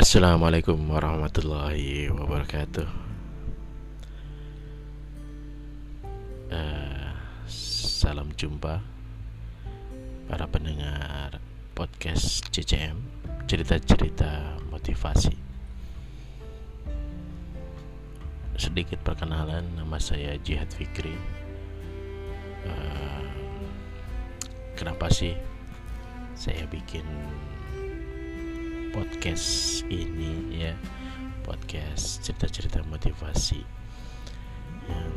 Assalamualaikum warahmatullahi wabarakatuh. Uh, salam jumpa para pendengar podcast CCM cerita-cerita motivasi. Sedikit perkenalan, nama saya Jihad Fikri. Uh, kenapa sih saya bikin podcast ini ya. Podcast cerita-cerita motivasi. Yang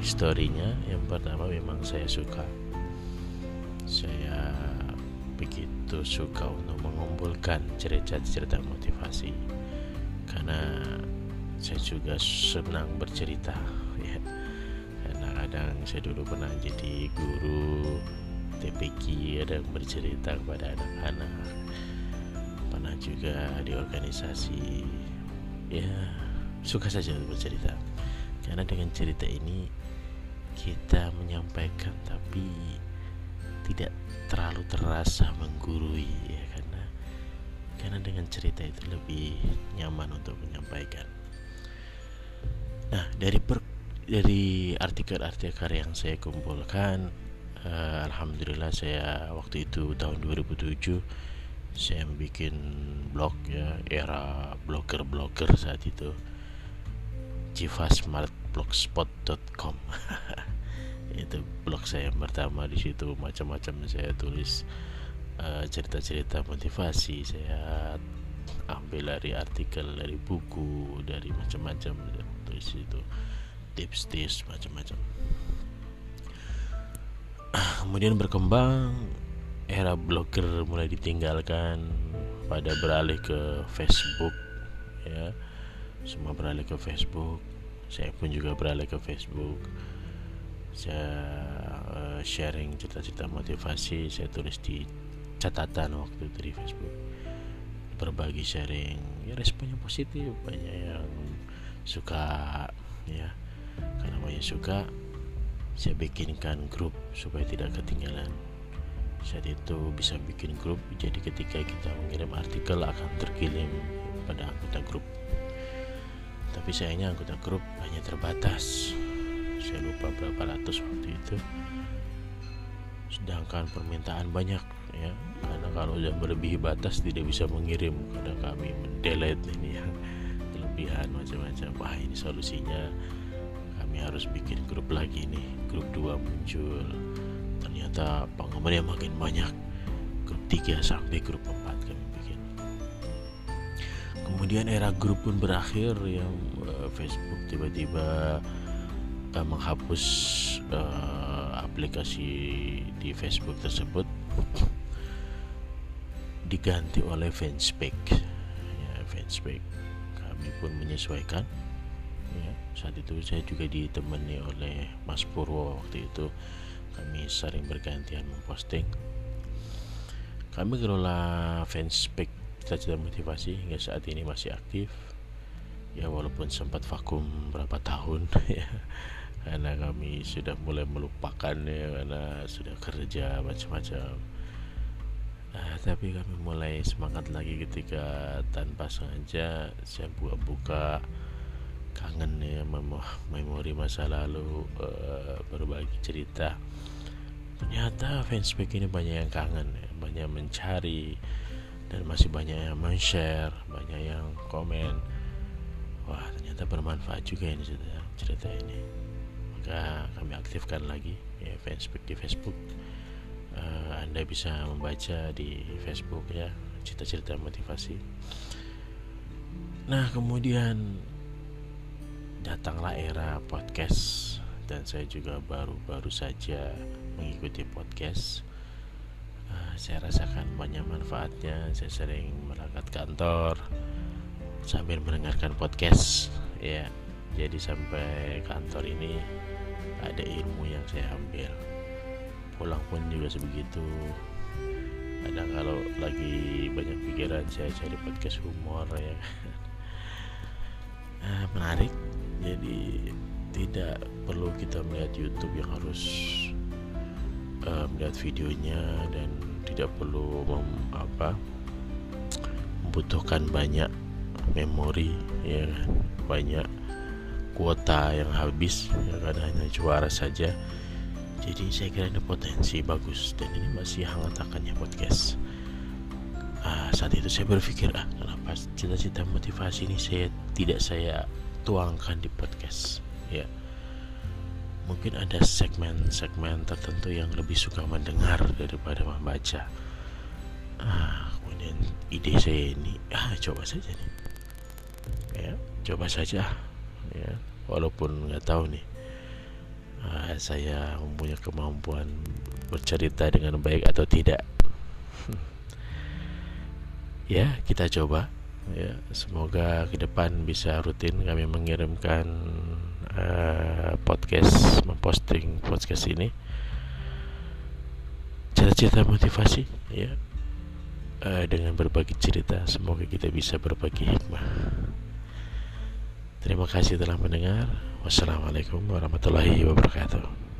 historinya yang pertama memang saya suka. Saya begitu suka untuk mengumpulkan cerita-cerita motivasi. Karena saya juga senang bercerita ya. Karena kadang saya dulu pernah jadi guru TPQ ada yang bercerita kepada anak-anak juga di organisasi. Ya suka saja bercerita. Karena dengan cerita ini kita menyampaikan tapi tidak terlalu terasa menggurui ya karena karena dengan cerita itu lebih nyaman untuk menyampaikan. Nah dari per, dari artikel-artikel yang saya kumpulkan uh, alhamdulillah saya waktu itu tahun 2007 saya bikin blog ya era blogger-blogger saat itu. Civasmartblogspot.com itu blog saya yang pertama di situ. Macam-macam saya tulis eh, cerita-cerita uh, motivasi saya. Ambil dari artikel dari buku dari macam-macam tulis itu tips-tips macam-macam. Kemudian berkembang era blogger mulai ditinggalkan pada beralih ke Facebook ya. Semua beralih ke Facebook. Saya pun juga beralih ke Facebook. Saya uh, sharing cerita-cerita motivasi saya tulis di catatan waktu itu di Facebook. Berbagi sharing. Ya responnya positif. Banyak yang suka ya. Karena banyak suka saya bikinkan grup supaya tidak ketinggalan saat itu bisa bikin grup jadi ketika kita mengirim artikel akan terkirim pada anggota grup. Tapi sayangnya anggota grup hanya terbatas. Saya lupa berapa ratus waktu itu. Sedangkan permintaan banyak ya. Karena kalau sudah melebihi batas tidak bisa mengirim karena kami. Mendelete ini yang kelebihan macam-macam. Wah ini solusinya. Kami harus bikin grup lagi nih. Grup 2 muncul ternyata penggemarnya makin banyak. Grup 3 sampai grup 4 kami bikin kemudian era grup pun berakhir yang uh, Facebook tiba-tiba uh, menghapus uh, aplikasi di Facebook tersebut. Diganti oleh Fanspace ya Fanspace kami pun menyesuaikan. Ya saat itu saya juga ditemani oleh Mas Purwo waktu itu kami sering bergantian memposting. Kami kelola fanspage cita-cita motivasi hingga saat ini masih aktif. Ya walaupun sempat vakum berapa tahun ya. Karena kami sudah mulai melupakan ya karena sudah kerja macam-macam. Nah, tapi kami mulai semangat lagi ketika tanpa sengaja saya buka-buka kangen ya memori masa lalu uh, berbagi cerita. Ternyata fansback ini banyak yang kangen ya banyak mencari dan masih banyak yang men-share banyak yang komen. Wah ternyata bermanfaat juga ini cerita, cerita ini. Maka kami aktifkan lagi ya fansback di Facebook. Uh, anda bisa membaca di Facebook ya cerita-cerita motivasi. Nah kemudian datanglah era podcast dan saya juga baru-baru saja mengikuti podcast. Uh, saya rasakan banyak manfaatnya. Saya sering berangkat kantor sambil mendengarkan podcast ya. Jadi sampai kantor ini ada ilmu yang saya ambil. Pulang pun juga sebegitu. Kadang kalau lagi banyak pikiran saya cari podcast humor ya. Uh, menarik jadi tidak perlu kita melihat YouTube yang harus uh, melihat videonya dan tidak perlu mem, apa membutuhkan banyak memori ya kan? Banyak kuota yang habis ya kan? Hanya juara saja. Jadi saya kira ini potensi bagus dan ini masih hangat akannya podcast. Uh, saat itu saya berpikir ah kenapa cita-cita motivasi ini saya tidak saya tuangkan di podcast ya. Mungkin ada segmen-segmen tertentu yang lebih suka mendengar daripada membaca. Ah kemudian ide saya ini ah coba saja nih. Ya coba saja ya. Walaupun nggak tahu nih uh, saya mempunyai kemampuan bercerita dengan baik atau tidak. Ya kita coba ya semoga ke depan bisa rutin kami mengirimkan uh, podcast memposting podcast ini cerita-cerita motivasi ya uh, dengan berbagi cerita semoga kita bisa berbagi hikmah Terima kasih telah mendengar. Wassalamualaikum warahmatullahi wabarakatuh.